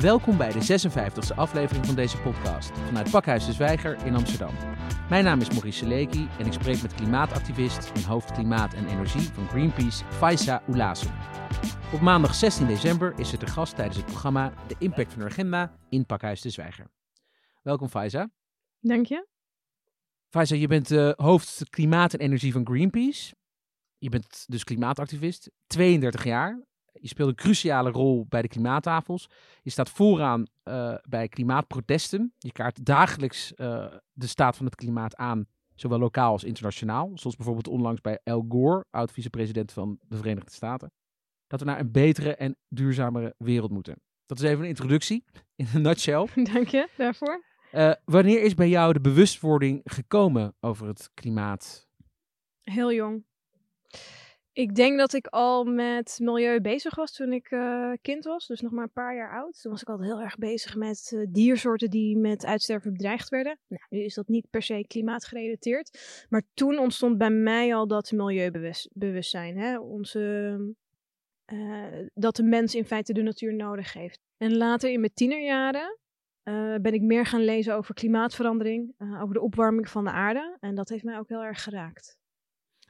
Welkom bij de 56e aflevering van deze podcast vanuit Pakhuis de Zwijger in Amsterdam. Mijn naam is Maurice Seleki en ik spreek met klimaatactivist en hoofd klimaat en energie van Greenpeace, Faisa Oulassen. Op maandag 16 december is ze te gast tijdens het programma De Impact van de Agenda in Pakhuis de Zwijger. Welkom Faisa. Dank je. Faisa, je bent uh, hoofd klimaat en energie van Greenpeace. Je bent dus klimaatactivist, 32 jaar. Je speelt een cruciale rol bij de klimaattafels. Je staat vooraan uh, bij klimaatprotesten. Je kaart dagelijks uh, de staat van het klimaat aan, zowel lokaal als internationaal. Zoals bijvoorbeeld onlangs bij Al Gore, oud-vicepresident van de Verenigde Staten. Dat we naar een betere en duurzamere wereld moeten. Dat is even een introductie, in een nutshell. Dank je daarvoor. Uh, wanneer is bij jou de bewustwording gekomen over het klimaat? Heel jong. Ik denk dat ik al met milieu bezig was toen ik uh, kind was, dus nog maar een paar jaar oud. Toen was ik altijd heel erg bezig met uh, diersoorten die met uitsterven bedreigd werden. Nou, nu is dat niet per se klimaatgerelateerd, maar toen ontstond bij mij al dat milieubewustzijn. Hè? Onze, uh, dat de mens in feite de natuur nodig heeft. En later in mijn tienerjaren ben ik meer gaan lezen over klimaatverandering, over de opwarming van de aarde. En dat heeft mij ook heel erg geraakt.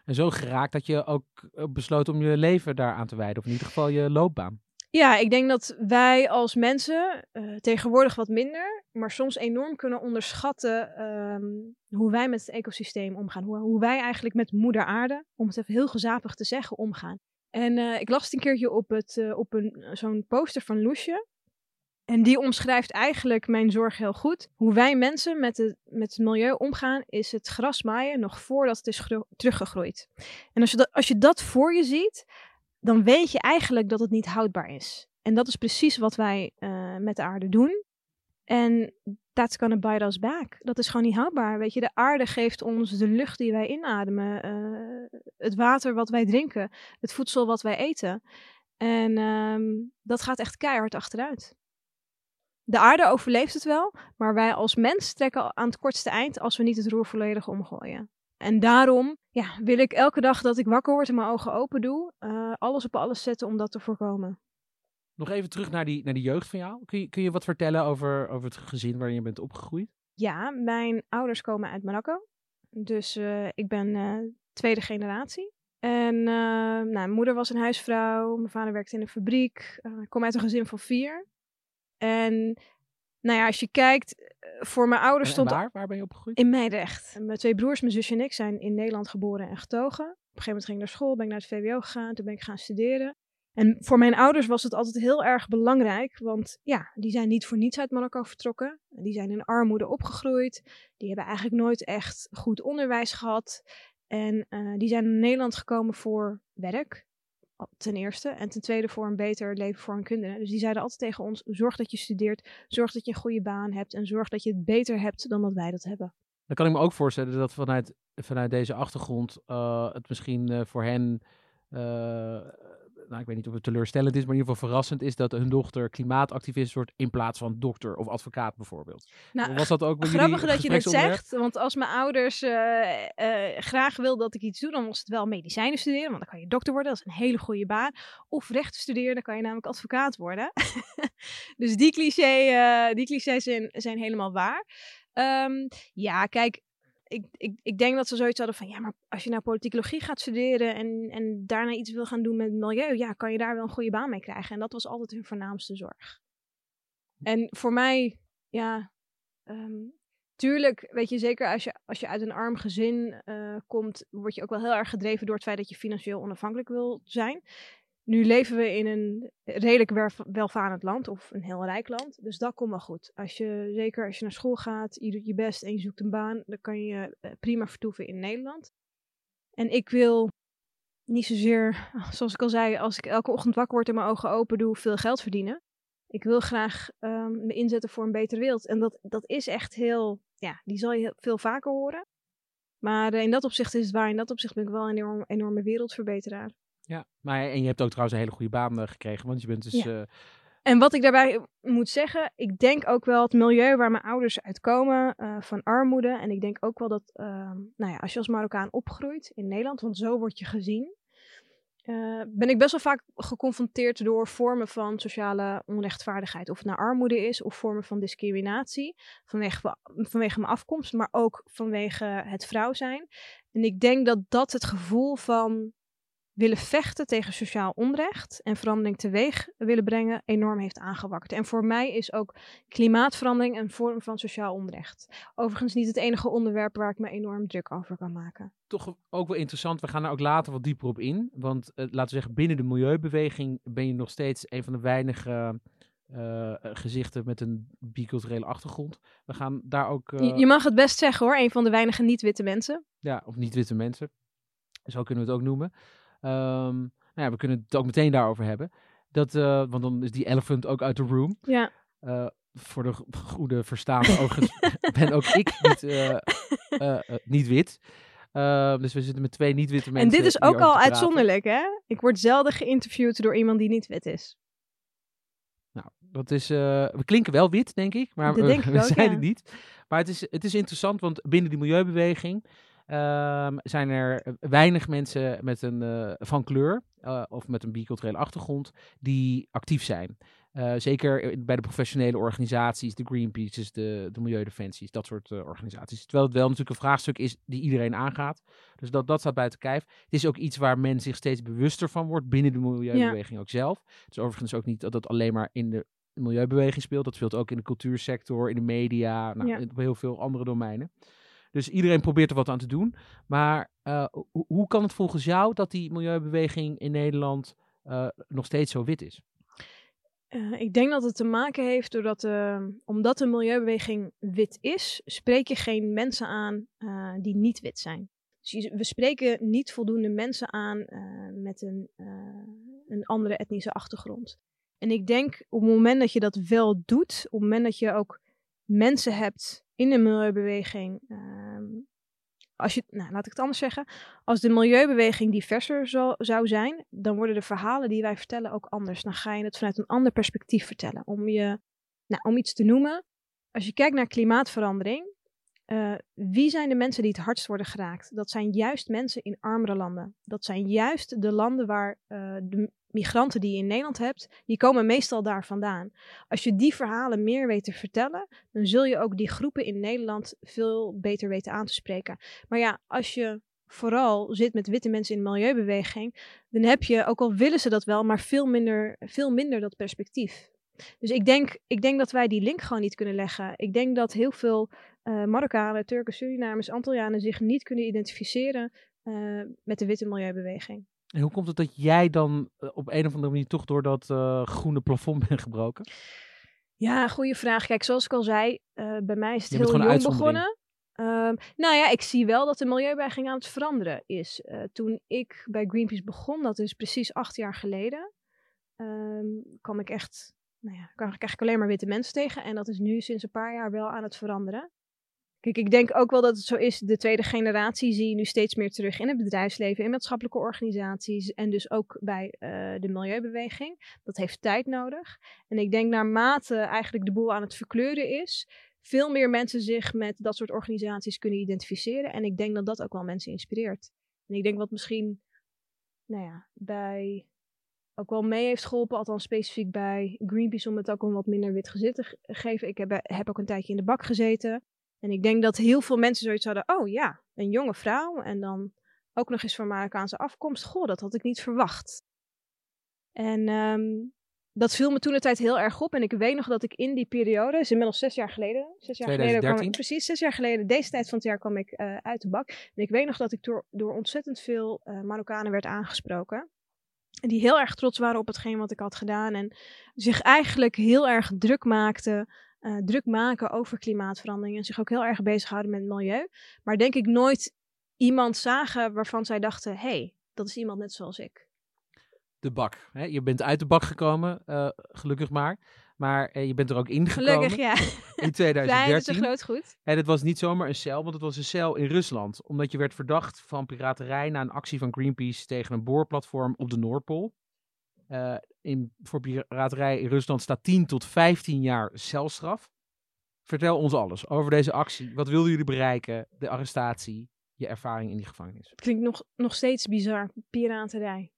En zo geraakt dat je ook besloot om je leven daaraan te wijden, of in ieder geval je loopbaan. Ja, ik denk dat wij als mensen uh, tegenwoordig wat minder, maar soms enorm kunnen onderschatten um, hoe wij met het ecosysteem omgaan. Hoe, hoe, wij eigenlijk met moeder aarde, om het even heel gezapig te zeggen, omgaan. En uh, ik las het een keertje op, het, op een, zo'n poster van Loesje. En die omschrijft eigenlijk mijn zorg heel goed. Hoe wij mensen met het, met het milieu omgaan, is het gras maaien nog voordat het is teruggegroeid. En als je, dat, als je dat voor je ziet, dan weet je eigenlijk dat het niet houdbaar is. En dat is precies wat wij uh, met de aarde doen. En that's gonna bite us back. Dat is gewoon niet houdbaar. Weet je, de aarde geeft ons de lucht die wij inademen, uh, het water wat wij drinken, het voedsel wat wij eten. En um, dat gaat echt keihard achteruit de aarde overleeft het wel, maar wij als mens trekken aan het kortste eind als we niet het roer volledig omgooien. En daarom ja, wil ik elke dag dat ik wakker word en mijn ogen open doe, uh, alles op alles zetten om dat te voorkomen. Nog even terug naar die, naar die jeugd van jou. Kun je, kun je wat vertellen over, over het gezin waarin je bent opgegroeid? Ja, mijn ouders komen uit Marokko. Dus uh, ik ben uh, tweede generatie. En nou, mijn moeder was een huisvrouw, mijn vader werkte in een fabriek. ik kom uit een gezin van vier. En nou ja, als je kijkt, eh, voor mijn ouders stond... En waar? Waar ben je opgegroeid? In Meidrecht. Mijn twee broers, mijn zusje en ik zijn in Nederland geboren en getogen. Op een gegeven moment ging ik naar school, ben ik naar het VWO gegaan, toen ben ik gaan studeren. En voor mijn ouders was het altijd heel erg belangrijk, want ja, die zijn niet voor niets uit Marokko vertrokken. Die zijn in armoede opgegroeid. Die hebben eigenlijk nooit echt goed onderwijs gehad. En uh, die zijn naar Nederland gekomen voor werk ten eerste. En ten tweede voor een beter leven voor hun kinderen. Dus die zeiden altijd tegen ons: zorg dat je studeert, zorg dat je een goede baan hebt en zorg dat je het beter hebt dan dat wij dat hebben. Dan kan ik me ook voorstellen dat vanuit, vanuit deze achtergrond uh, het misschien uh, voor hen uh, nou, ik weet niet of het teleurstellend is, maar in ieder geval verrassend is dat hun dochter klimaatactivist wordt in plaats van dokter of advocaat bijvoorbeeld. Nou, was dat ook bij grappig dat je dit zegt, want als mijn ouders uh, uh, graag wil dat ik iets doe, dan was het wel medicijnen studeren, want dan kan je dokter worden, dat is een hele goede baan. Of rechten studeren, dan kan je namelijk advocaat worden. dus die, cliché, uh, die clichés zijn, zijn helemaal waar. Um, ja, kijk, ik, ik, ik denk dat ze zoiets hadden van, ja, maar als je nou politicologie gaat studeren en, en daarna iets wil gaan doen met milieu, ja, kan je daar wel een goede baan mee krijgen. En dat was altijd hun voornaamste zorg. En voor mij, ja, um, tuurlijk, weet je, zeker als je, als je uit een arm gezin uh, komt, word je ook wel heel erg gedreven door het feit dat je financieel onafhankelijk wil zijn. Nu leven we in een redelijk welvarend land of een heel rijk land. Dus dat komt wel goed. Als je, zeker als je naar school gaat, je doet je best en je zoekt een baan, dan kan je eh, prima vertoeven in Nederland. En ik wil niet zozeer, zoals ik al zei, als ik elke ochtend wakker word en mijn ogen open doe, veel geld verdienen. Ik wil graag um, me inzetten voor een betere wereld. En dat, dat is echt heel, ja, die zal je veel vaker horen. Maar uh, in dat opzicht is het waar. In dat opzicht ben ik wel een enorm, enorme wereldverbeteraar. Ja, maar en je hebt ook trouwens een hele goede baan uh, gekregen, want je bent dus... Ja. Uh... En wat ik daarbij moet zeggen, ik denk ook wel het milieu waar mijn ouders uitkomen, uh, van armoede. En ik denk ook wel dat, nou ja, als je als Marokkaan opgroeit in Nederland, want zo word je gezien. eh, ben ik best wel vaak geconfronteerd door vormen van sociale onrechtvaardigheid. Of het nou armoede is of vormen van discriminatie. Vanwege, vanwege mijn afkomst, maar ook vanwege het vrouw zijn. En ik denk dat dat het gevoel van willen vechten tegen sociaal onrecht en verandering teweeg willen brengen, enorm heeft aangewakkerd. En voor mij is ook klimaatverandering een vorm van sociaal onrecht. Overigens niet het enige onderwerp waar ik me enorm druk over kan maken. Toch ook wel interessant, we gaan er ook later wat dieper op in. Want uh, laten we zeggen, binnen de milieubeweging ben je nog steeds een van de weinige uh, gezichten met een biculturele achtergrond. We gaan daar ook... Je, je, mag het best zeggen hoor, een van de weinige niet-witte mensen. Ja, of niet-witte mensen. Zo kunnen we het ook noemen. Um, nou ja, we kunnen het ook meteen daarover hebben. Dat, uh, want dan is die elephant ook uit de room. Ja. Uh, voor de goede verstaande overigens ben ook ik niet, uh, niet wit. Ehm, dus we zitten met twee niet-witte mensen. En dit is ook al uitzonderlijk, hè? Ik word zelden geïnterviewd door iemand die niet wit is. Nou, dat is. we klinken wel wit, denk ik, maar we, denk ik we ook, zijn ja. het niet. Maar het is, het is interessant, want binnen die milieubeweging Um, zijn er weinig mensen met een, uh, van kleur uh, of met een biculturele achtergrond die actief zijn. Uh, zeker bij de professionele organisaties, de Greenpeace's, de, de Milieudefensies, dat soort organisaties. Terwijl het wel natuurlijk een vraagstuk is die iedereen aangaat. Dus dat, dat staat buiten kijf. Het is ook iets waar men zich steeds bewuster van wordt binnen de milieubeweging ja. ook zelf. Het is overigens ook niet dat het alleen maar in de milieubeweging speelt. Dat speelt ook in de cultuursector, in de media, nou, ja. op heel veel andere domeinen. Dus iedereen probeert er wat aan te doen. Maar ho hoe kan het volgens jou dat die milieubeweging in Nederland uh, nog steeds zo wit is? Uh, ik denk dat het te maken heeft doordat, omdat de milieubeweging wit is, spreek je geen mensen aan die niet wit zijn. Dus we spreken niet voldoende mensen aan met een, een andere etnische achtergrond. En ik denk op het moment dat je dat wel doet, op het moment dat je ook mensen hebt in de milieubeweging. Um, als je, nou, laat ik het anders zeggen. Als de milieubeweging diverser zo, zou zijn, dan worden de verhalen die wij vertellen ook anders. Dan ga je het vanuit een ander perspectief vertellen. Om, je, nou, om iets te noemen. Als je kijkt naar klimaatverandering. Uh, wie zijn de mensen die het hardst worden geraakt? Dat zijn juist mensen in armere landen. Dat zijn juist de landen waar uh, de migranten die je in Nederland hebt, die komen meestal daar vandaan. Als je die verhalen meer weet te vertellen, dan zul je ook die groepen in Nederland veel beter weten aan te spreken. Maar ja, als je vooral zit met witte mensen in de milieubeweging, dan heb je, ook al willen ze dat wel, maar veel minder, veel minder dat perspectief. Dus ik denk, ik denk dat wij die link gewoon niet kunnen leggen. Ik denk dat heel veel uh, Marokkanen, Turken, Surinamers, Antillianen zich niet kunnen identificeren uh, met de witte milieubeweging. En hoe komt het dat jij dan uh, op een of andere manier toch door dat uh, groene plafond bent gebroken? Ja, goede vraag. Kijk, zoals ik al zei, uh, bij mij is het je heel jong begonnen. Um, nou ja, ik zie wel dat de milieubeweging aan het veranderen is. toen ik bij Greenpeace begon, dat is precies acht jaar geleden, um, kwam ik echt, nou ja, kwam ik eigenlijk alleen maar witte mensen tegen. En dat is nu sinds een paar jaar wel aan het veranderen. Kijk, ik denk ook wel dat het zo is. De tweede generatie zie je nu steeds meer terug in het bedrijfsleven, in maatschappelijke organisaties en dus ook bij uh, de milieubeweging. Dat heeft tijd nodig. En ik denk naarmate eigenlijk de boel aan het verkleuren is, veel meer mensen zich met dat soort organisaties kunnen identificeren. En ik denk dat dat ook wel mensen inspireert. En ik denk wat misschien, nou ja, bij ook wel mee heeft geholpen, althans specifiek bij Greenpeace, om het ook een wat minder wit gezicht te geven. Ik heb, heb ook een tijdje in de bak gezeten. En ik denk dat heel veel mensen zoiets hadden, oh ja, een jonge vrouw en dan ook nog eens van Marokkaanse afkomst. Goh, dat had ik niet verwacht. En um, dat viel me toen de tijd heel erg op. En ik weet nog dat ik in die periode, is inmiddels zes jaar geleden, zes jaar 2013. geleden kwam ik, precies zes jaar geleden, deze tijd van het jaar kwam ik uh, uit de bak. En ik weet nog dat ik door, door ontzettend veel uh, Marokkanen werd aangesproken. En die heel erg trots waren op hetgeen wat ik had gedaan. En zich eigenlijk heel erg druk maakten uh, druk maken over klimaatverandering en zich ook heel erg bezighouden met het milieu. Maar denk ik nooit iemand zagen waarvan zij dachten: hé, hey, dat is iemand net zoals ik. De bak. Hè? Je bent uit de bak gekomen, uh, gelukkig maar. Maar uh, je bent er ook ingekomen. Gelukkig, ja. In 2013. Klein is een groot goed. En het was niet zomaar een cel, want het was een cel in Rusland. Omdat je werd verdacht van piraterij na een actie van Greenpeace tegen een boorplatform op de Noordpool. Uh, in, voor piraterij in Rusland staat 10 tot 15 jaar celstraf. Vertel ons alles over deze actie. Wat wilden jullie bereiken? De arrestatie, je ervaring in die gevangenis. Klinkt nog, nog steeds bizar. Piraterij.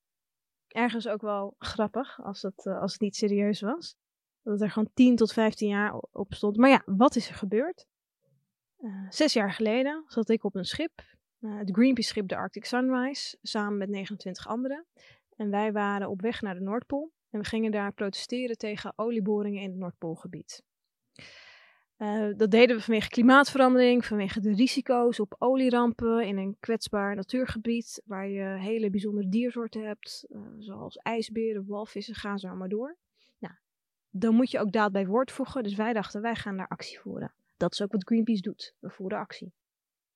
ergens ook wel grappig als het, eh, als het niet serieus was. Dat er gewoon 10 tot 15 jaar op stond. Maar ja, wat is er gebeurd? Uh, zes jaar geleden zat ik op een schip, het Greenpeace-schip de Arctic Sunrise, samen met 29 anderen. En wij waren op weg naar de Noordpool. En we gingen daar protesteren tegen olieboringen in het Noordpoolgebied. Uh, dat deden we vanwege klimaatverandering, vanwege de risico's op olierampen in een kwetsbaar natuurgebied waar je hele bijzondere diersoorten hebt, uh, zoals ijsberen, walvissen, ga zo maar door. Nou, dan moet je ook daad bij woord voegen, dus wij dachten wij gaan daar actie voeren. Dat is ook wat Greenpeace doet, we voeren actie.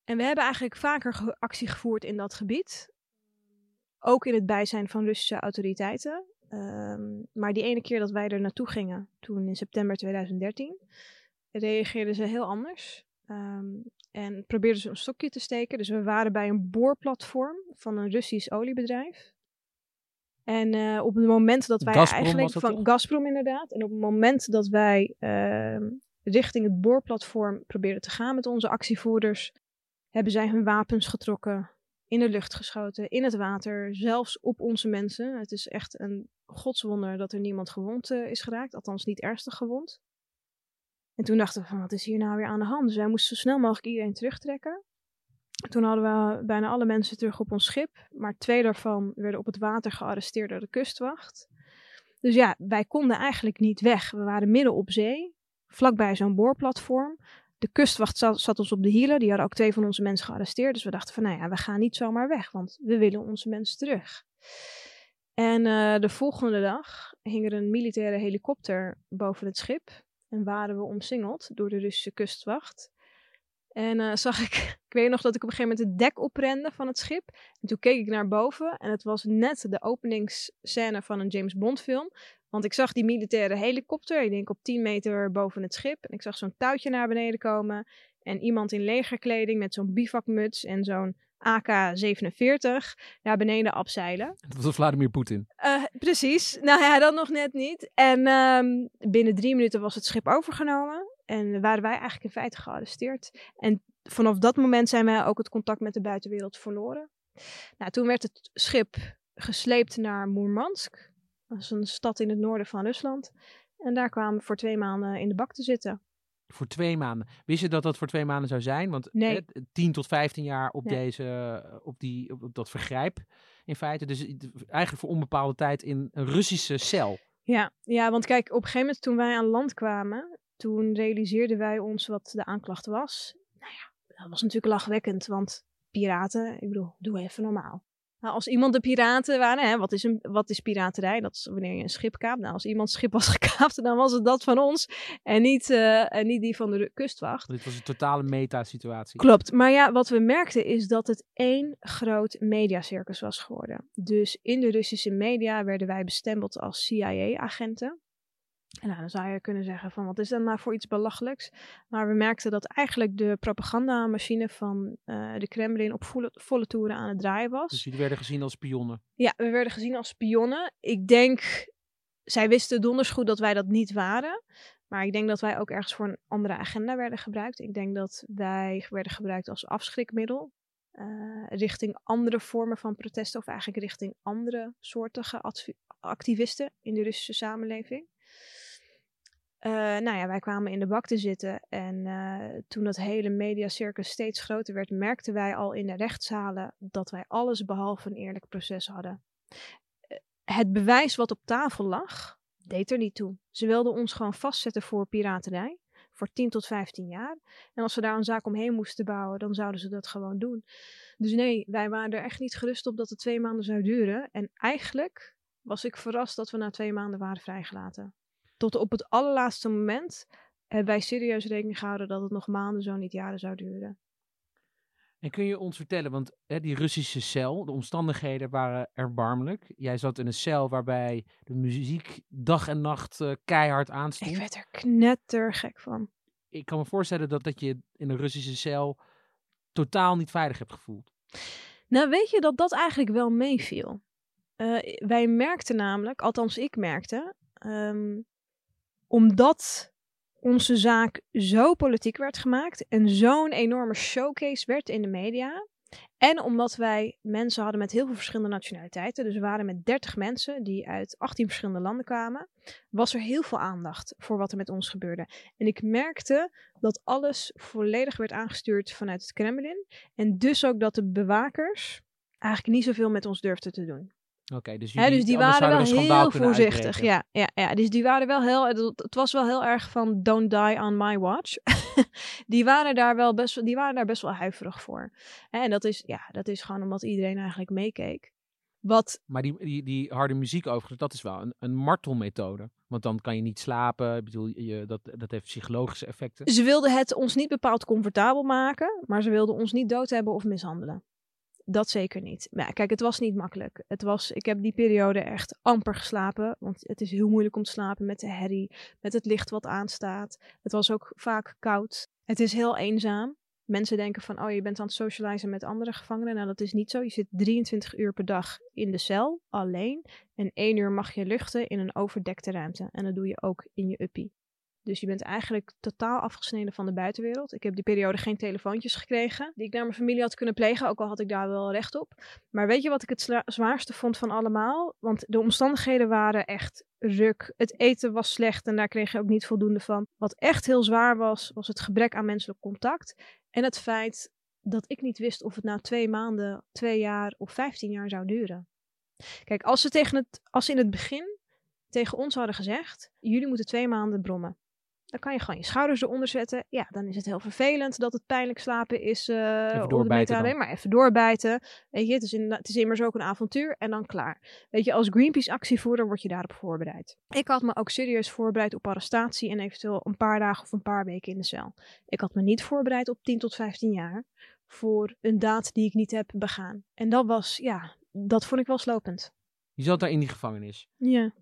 En we hebben eigenlijk vaker actie gevoerd in dat gebied, ook in het bijzijn van Russische autoriteiten. Um, maar die ene keer dat wij er naartoe gingen, toen in september 2013, reageerden ze heel anders. Um, en probeerden ze een stokje te steken. Dus we waren bij een boorplatform van een Russisch oliebedrijf. En uh, op het moment dat wij Gazprom eigenlijk van toch? Gazprom inderdaad. En op het moment dat wij uh, richting het boorplatform probeerden te gaan met onze actievoerders, hebben zij hun wapens getrokken, in de lucht geschoten, in het water, zelfs op onze mensen. Het is echt een godswonder dat er niemand gewond uh, is geraakt, althans niet ernstig gewond. En toen dachten we wat is hier nou weer aan de hand? Dus wij moesten zo snel mogelijk iedereen terugtrekken. Toen hadden we bijna alle mensen terug op ons schip. Maar twee daarvan werden op het water gearresteerd door de kustwacht. Dus ja, wij konden eigenlijk niet weg. We waren midden op zee, vlakbij zo'n boorplatform. De kustwacht zat, ons op de hielen. Die hadden ook twee van onze mensen gearresteerd. Dus we dachten van, nou ja, we gaan niet zomaar weg. Want we willen onze mensen terug. En uh, de volgende dag hing er een militaire helikopter boven het schip. En waren we omsingeld door de Russische kustwacht. En uh, zag ik, ik weet nog dat ik op een gegeven moment het dek oprende van het schip. En toen keek ik naar boven en het was net de openingsscène van een James Bond film. Want ik zag die militaire helikopter, ik denk op 10 meter boven het schip. En ik zag zo'n touwtje naar beneden komen. En iemand in legerkleding met zo'n bivakmuts en zo'n AK-47 naar beneden afzeilen. Dat was Vladimir Poetin. Uh, precies. Nou ja, dat nog net niet. En um, binnen drie minuten was het schip overgenomen. En waren wij eigenlijk in feite gearresteerd. En vanaf dat moment zijn wij ook het contact met de buitenwereld verloren. Nou, toen werd het schip gesleept naar Moermansk. Dat is een stad in het noorden van Rusland. En daar kwamen we voor twee maanden in de bak te zitten. Voor twee maanden. Wist je dat dat voor twee maanden zou zijn? Want nee. eh, 10 tot 15 jaar op, nee. deze, op, die, op dat vergrijp in feite. Dus eigenlijk voor onbepaalde tijd in een Russische cel. Ja, ja, want kijk, op een gegeven moment toen wij aan land kwamen, toen realiseerden wij ons wat de aanklacht was. Nou ja, dat was natuurlijk lachwekkend, want piraten, ik bedoel, doe even normaal. Nou, als iemand de piraten waren, hè, wat, is een, wat is piraterij? Dat is wanneer je een schip kaapt. Nou, als iemand schip was gekaapt, dan was het dat van ons en niet, uh, en niet die van de kustwacht. Dit was een totale meta-situatie. Klopt, maar ja, wat we merkten is dat het één groot mediacircus was geworden. Dus in de Russische media werden wij bestempeld als CIA-agenten. En nou, dan zou je kunnen zeggen van wat is dat nou voor iets belachelijks? Maar we merkten dat eigenlijk de propagandamachine van uh, de Kremlin op volle, volle toeren aan het draaien was. Dus jullie werden gezien als spionnen? Ja, we werden gezien als spionnen. Ik denk, zij wisten donders goed dat wij dat niet waren. Maar ik denk dat wij ook ergens voor een andere agenda werden gebruikt. Ik denk dat wij werden gebruikt als afschrikmiddel. Uh, richting andere vormen van protesten of eigenlijk richting andere soortige activisten in de Russische samenleving. Uh, nou ja, wij kwamen in de bak te zitten en uh, toen dat hele mediacircus steeds groter werd, merkten wij al in de rechtszalen dat wij alles behalve een eerlijk proces hadden. Uh, het bewijs wat op tafel lag, deed er niet toe. Ze wilden ons gewoon vastzetten voor piraterij, voor 10 tot 15 jaar. En als we daar een zaak omheen moesten bouwen, dan zouden ze dat gewoon doen. Dus nee, wij waren er echt niet gerust op dat het twee maanden zou duren. En eigenlijk was ik verrast dat we na twee maanden waren vrijgelaten tot op het allerlaatste moment hebben wij serieus rekening gehouden dat het nog maanden, zo niet jaren zou duren. En kun je ons vertellen, want hè, die Russische cel, de omstandigheden waren erbarmelijk. Jij zat in een cel waarbij de muziek dag en nacht uh, keihard aanstond. Ik werd er knettergek van. Ik kan me voorstellen dat, dat je in een Russische cel totaal niet veilig hebt gevoeld. Nou, weet je dat dat eigenlijk wel meeviel? Uh, wij merkten namelijk, althans ik merkte, um, omdat onze zaak zo politiek werd gemaakt en zo'n enorme showcase werd in de media, En omdat wij mensen hadden met heel veel verschillende nationaliteiten, dus we waren met 30 mensen die uit 18 verschillende landen kwamen, was er heel veel aandacht voor wat er met ons gebeurde. En ik merkte dat alles volledig werd aangestuurd vanuit het Kremlin. En dus ook dat de bewakers eigenlijk niet zoveel met ons durfden te doen. Oké, dus, dus die waren wel heel voorzichtig. uitbreken. Ja, ja, ja, dus die waren wel heel. Het, het was wel heel erg van don't die on my watch. die waren daar wel best, wel- die waren daar best wel huiverig voor. En dat is, ja, dat is gewoon omdat iedereen eigenlijk meekeek. Wat Maar die, die, die harde muziek overigens, dat is wel een, een martelmethode. Want dan kan je niet slapen. Ik bedoel, je, dat, dat heeft psychologische effecten. ze wilden het ons niet bepaald comfortabel maken, maar ze wilden ons niet dood hebben of mishandelen. Dat zeker niet. Maar kijk, het was niet makkelijk. Het was, ik heb die periode echt amper geslapen. Want het is heel moeilijk om te slapen met de herrie, met het licht wat aanstaat. Het was ook vaak koud. Het is heel eenzaam. Mensen denken van, oh, je bent aan het socializen met andere gevangenen. Nou, dat is niet zo. Je zit 23 uur per dag in de cel, alleen. En één uur mag je luchten in een overdekte ruimte. En dat doe je ook in je uppie. Dus je bent eigenlijk totaal afgesneden van de buitenwereld. Ik heb die periode geen telefoontjes gekregen die ik naar mijn familie had kunnen plegen, ook al had ik daar wel recht op. Maar weet je wat ik het zwaarste vond van allemaal? Want de omstandigheden waren echt ruk. Het eten was slecht en daar kreeg je ook niet voldoende van. Wat echt heel zwaar was, was het gebrek aan menselijk contact. En het feit dat ik niet wist of het na twee maanden, twee jaar of vijftien jaar zou duren. Kijk, als ze, tegen het, als in het begin tegen ons hadden gezegd: jullie moeten twee maanden brommen. Dan kan je gewoon je schouders eronder zetten. Ja, dan is het heel vervelend dat het pijnlijk slapen is. eh Even doorbijten metadon, Maar even doorbijten. Weet je, het is, het is immers ook een avontuur en dan klaar. Weet je, als Greenpeace actievoerder word je daarop voorbereid. Ik had me ook serieus voorbereid op arrestatie en eventueel een paar dagen of een paar weken in de cel. Ik had me niet voorbereid op 10 tot 15 jaar voor een daad die ik niet heb begaan. En dat was, ja, dat vond ik wel slopend. Je zat daar in die gevangenis. Ja.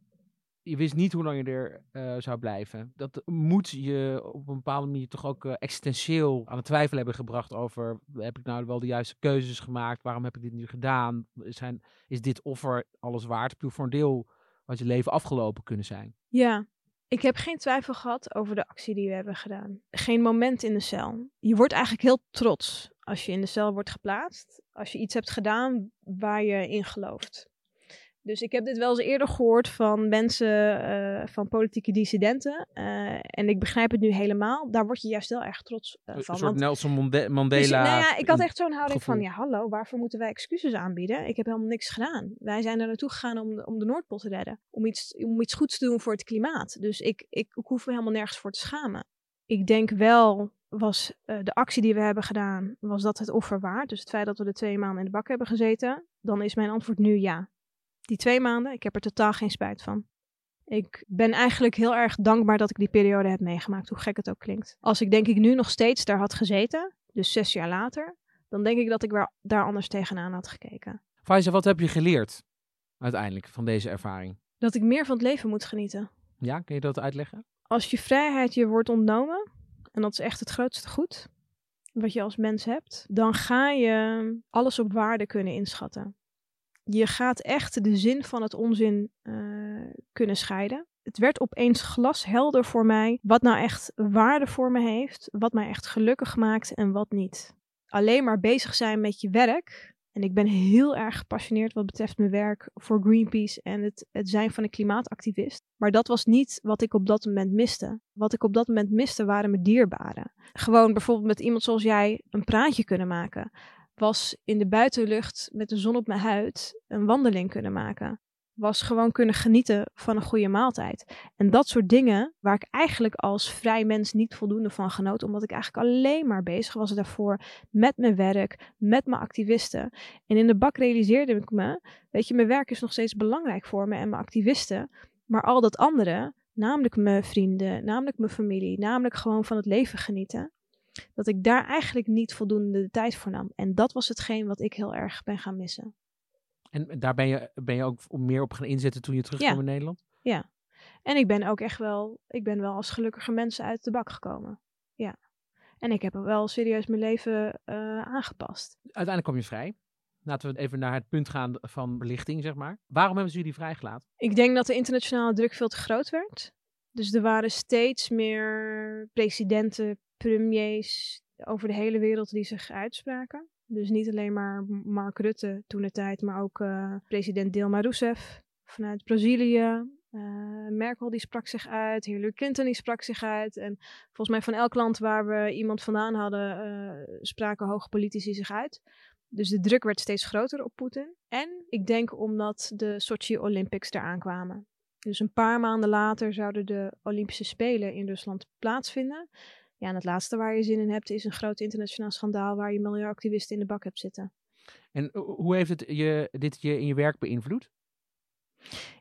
Je wist niet hoe lang je er eh, zou blijven. Dat moet je op een bepaalde manier toch ook eh, existentieel aan het twijfelen hebben gebracht over... heb ik nou wel de juiste keuzes gemaakt? Waarom heb ik dit nu gedaan? Zijn, is dit offer alles waard? Ik voor een deel had je leven afgelopen kunnen zijn. Ja, ik heb geen twijfel gehad over de actie die we hebben gedaan. Geen moment in de cel. Je wordt eigenlijk heel trots als je in de cel wordt geplaatst. Als je iets hebt gedaan waar je in gelooft. Dus ik heb dit wel eens eerder gehoord van mensen, eh, van politieke dissidenten. eh, en ik begrijp het nu helemaal. Daar word je juist heel erg trots eh, Een van. soort want- Nelson Monde- dus, Mandela. nou ja, ik had echt zo'n houding van, ja hallo, waarvoor moeten wij excuses aanbieden? Ik heb helemaal niks gedaan. Wij zijn er naartoe gegaan om de, om de Noordpool te redden. Om iets, om iets goeds te doen voor het klimaat. Dus ik, ik, ik hoef me helemaal nergens voor te schamen. Ik denk wel, was de actie die we hebben gedaan, was dat het offer waard? Dus het feit dat we de twee maanden in de bak hebben gezeten, dan is mijn antwoord nu ja. Die twee maanden, ik heb er totaal geen spijt van. Ik ben eigenlijk heel erg dankbaar dat ik die periode heb meegemaakt, hoe gek het ook klinkt. Als ik denk ik nu nog steeds daar had gezeten, dus zes jaar later, dan denk ik dat ik weer daar anders tegenaan had gekeken. Faiza, wat heb je geleerd uiteindelijk van deze ervaring? Dat ik meer van het leven moet genieten. Ja, kun je dat uitleggen? Als je vrijheid je wordt ontnomen, en dat is echt het grootste goed wat je als mens hebt, dan ga je alles op waarde kunnen inschatten. Je gaat echt de zin van het onzin eh, kunnen scheiden. Het werd opeens glashelder voor mij wat nou echt waarde voor me heeft, wat mij echt gelukkig maakt en wat niet. Alleen maar bezig zijn met je werk. En ik ben heel erg gepassioneerd wat betreft mijn werk voor Greenpeace en het, het zijn van een klimaatactivist. Maar dat was niet wat ik op dat moment miste. Wat ik op dat moment miste waren mijn dierbaren. Gewoon bijvoorbeeld met iemand zoals jij een praatje kunnen maken. Was in de buitenlucht met de zon op mijn huid een wandeling kunnen maken. Was gewoon kunnen genieten van een goede maaltijd. En dat soort dingen waar ik eigenlijk als vrij mens niet voldoende van genoot. Omdat ik eigenlijk alleen maar bezig was daarvoor met mijn werk, met mijn activisten. En in de bak realiseerde ik me, weet je, mijn werk is nog steeds belangrijk voor me en mijn activisten. Maar al dat andere, namelijk mijn vrienden, namelijk mijn familie, namelijk gewoon van het leven genieten. Dat ik daar eigenlijk niet voldoende de tijd voor nam. En dat was hetgeen wat ik heel erg ben gaan missen. En daar ben je, ben je ook meer op gaan inzetten toen je terugkwam Ja. in Nederland? En ik ben ook echt wel, ik ben wel als gelukkige mensen uit de bak gekomen. Ja. En ik heb wel serieus mijn leven eh, aangepast. Uiteindelijk kwam je vrij. Laten we even naar het punt gaan van belichting, zeg maar. Waarom hebben ze jullie vrijgelaten? Ik denk dat de internationale druk veel te groot werd. Dus er waren steeds meer presidenten, premiers over de hele wereld die zich uitspraken. Dus niet alleen maar Mark Rutte toen de tijd, maar ook uh, president Dilma Rousseff vanuit Brazilië. Uh, Merkel die sprak zich uit, Hillary Clinton die sprak zich uit. En volgens mij van elk land waar we iemand vandaan hadden, uh, spraken hoge politici zich uit. Dus de druk werd steeds groter op Poetin. En ik denk omdat de Sochi Olympics eraan kwamen. Dus een paar maanden later zouden de Olympische Spelen in Rusland plaatsvinden. Ja, en het laatste waar je zin in hebt is een groot internationaal schandaal waar je milieuactivisten in de bak hebt zitten. En hoe heeft het je, dit je in je werk beïnvloed?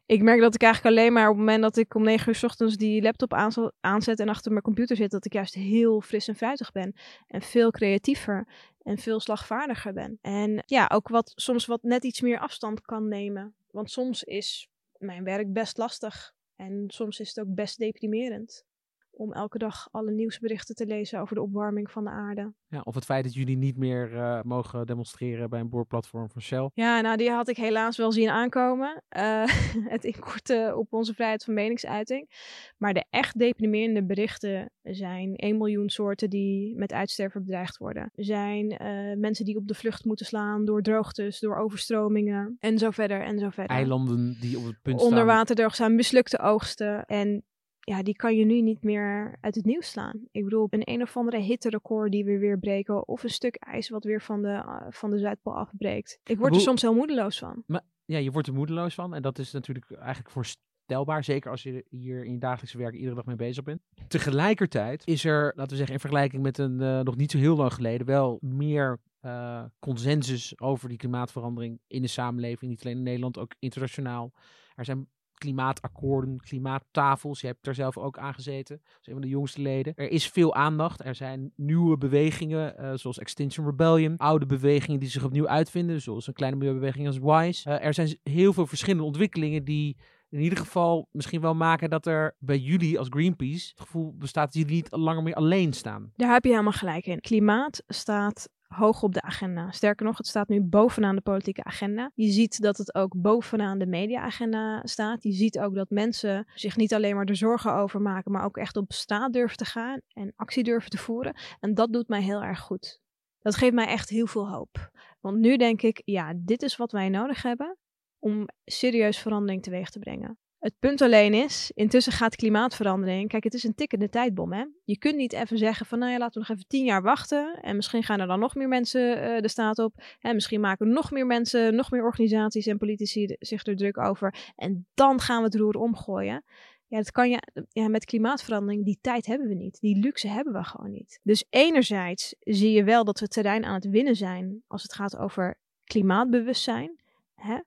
Ik merk dat ik eigenlijk alleen maar op het moment dat ik om negen uur s ochtends die laptop aanzet en achter mijn computer zit, dat ik juist heel fris en fruitig ben. En veel creatiever en veel slagvaardiger ben. En ja, ook wat, soms wat net iets meer afstand kan nemen. Want soms is mijn werk best lastig. En soms is het ook best deprimerend om elke dag alle nieuwsberichten te lezen over de opwarming van de aarde. Ja, of het feit dat jullie niet meer uh, mogen demonstreren bij een boorplatform van Shell. Ja, nou die had ik helaas wel zien aankomen. Uh, het inkorten op onze vrijheid van meningsuiting. Maar de echt deprimerende berichten zijn 1 miljoen soorten die met uitsterven bedreigd worden. Zijn uh, mensen die op de vlucht moeten slaan door droogtes, door overstromingen en zo verder en zo verder. Eilanden die op het punt staan. Onderwaterdroog zijn, mislukte oogsten en ja, die kan je nu niet meer uit het nieuws slaan. Ik bedoel, een een of andere hitterecord die we weer breken. Of een stuk ijs wat weer van de, uh, van de Zuidpool afbreekt. Ik word er soms heel moedeloos van. Maar, ja, je wordt er moedeloos van. En dat is natuurlijk eigenlijk voorstelbaar. Zeker als je hier in je dagelijkse werk iedere dag mee bezig bent. Tegelijkertijd is er, laten we zeggen, in vergelijking met een uh, nog niet zo heel lang geleden, wel meer uh, consensus over die klimaatverandering in de samenleving. Niet alleen in Nederland, ook internationaal. Er zijn klimaatakkoorden, klimaattafels. Je hebt er zelf ook aan gezeten, als een van de jongste leden. Er is veel aandacht. Er zijn nieuwe bewegingen, uh, zoals Extinction Rebellion. Oude bewegingen die zich opnieuw uitvinden, zoals een kleine milieubeweging als WISE. Uh, er zijn heel veel verschillende ontwikkelingen die in ieder geval misschien wel maken dat er bij jullie als Greenpeace het gevoel bestaat dat jullie niet langer meer alleen staan. Daar heb je helemaal gelijk in. Klimaat staat hoog op de agenda. Sterker nog, het staat nu bovenaan de politieke agenda. Je ziet dat het ook bovenaan de mediaagenda staat. Je ziet ook dat mensen zich niet alleen maar er zorgen over maken, maar ook echt op straat durven te gaan en actie durven te voeren. En dat doet mij heel erg goed. Dat geeft mij echt heel veel hoop. Want nu denk ik, ja, dit is wat wij nodig hebben om serieus verandering teweeg te brengen. Het punt alleen is, intussen gaat klimaatverandering. Kijk, het is een tikkende tijdbom. Hè? Je kunt niet even zeggen van, nou ja, laten we nog even tien jaar wachten. En misschien gaan er dan nog meer mensen uh, de staat op. En misschien maken nog meer mensen, nog meer organisaties en politici zich er druk over. En dan gaan we het roer omgooien. Ja, dat kan je, ja, met klimaatverandering, die tijd hebben we niet. Die luxe hebben we gewoon niet. Dus enerzijds zie je wel dat we terrein aan het winnen zijn als het gaat over klimaatbewustzijn. Hè?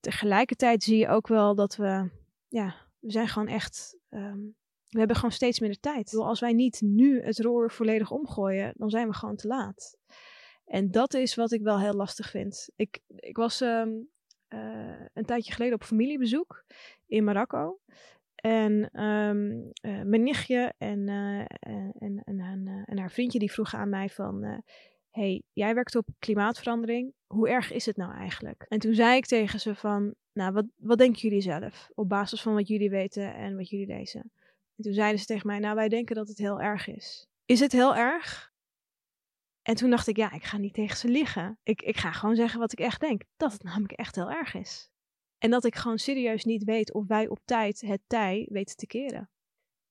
Tegelijkertijd zie je ook wel dat we ja, we zijn gewoon echt. Um, we hebben gewoon steeds minder tijd. Bedoel, als wij niet nu het roer volledig omgooien, dan zijn we gewoon te laat. En dat is wat ik wel heel lastig vind. Ik, ik was um, uh, een tijdje geleden op familiebezoek in Marokko. En um, uh, mijn nichtje en, en, en, en, en, haar vriendje die vroegen aan mij van hey, jij werkt op klimaatverandering. Hoe erg is het nou eigenlijk? En toen zei ik tegen ze van, nou, wat, wat denken jullie zelf? Op basis van wat jullie weten en wat jullie lezen. En toen zeiden ze tegen mij, nou, wij denken dat het heel erg is. Is het heel erg? En toen dacht ik, ja, ik ga niet tegen ze liggen. Ik, ik ga gewoon zeggen wat ik echt denk. Dat het namelijk echt heel erg is. En dat ik gewoon serieus niet weet of wij op tijd het tij weten te keren.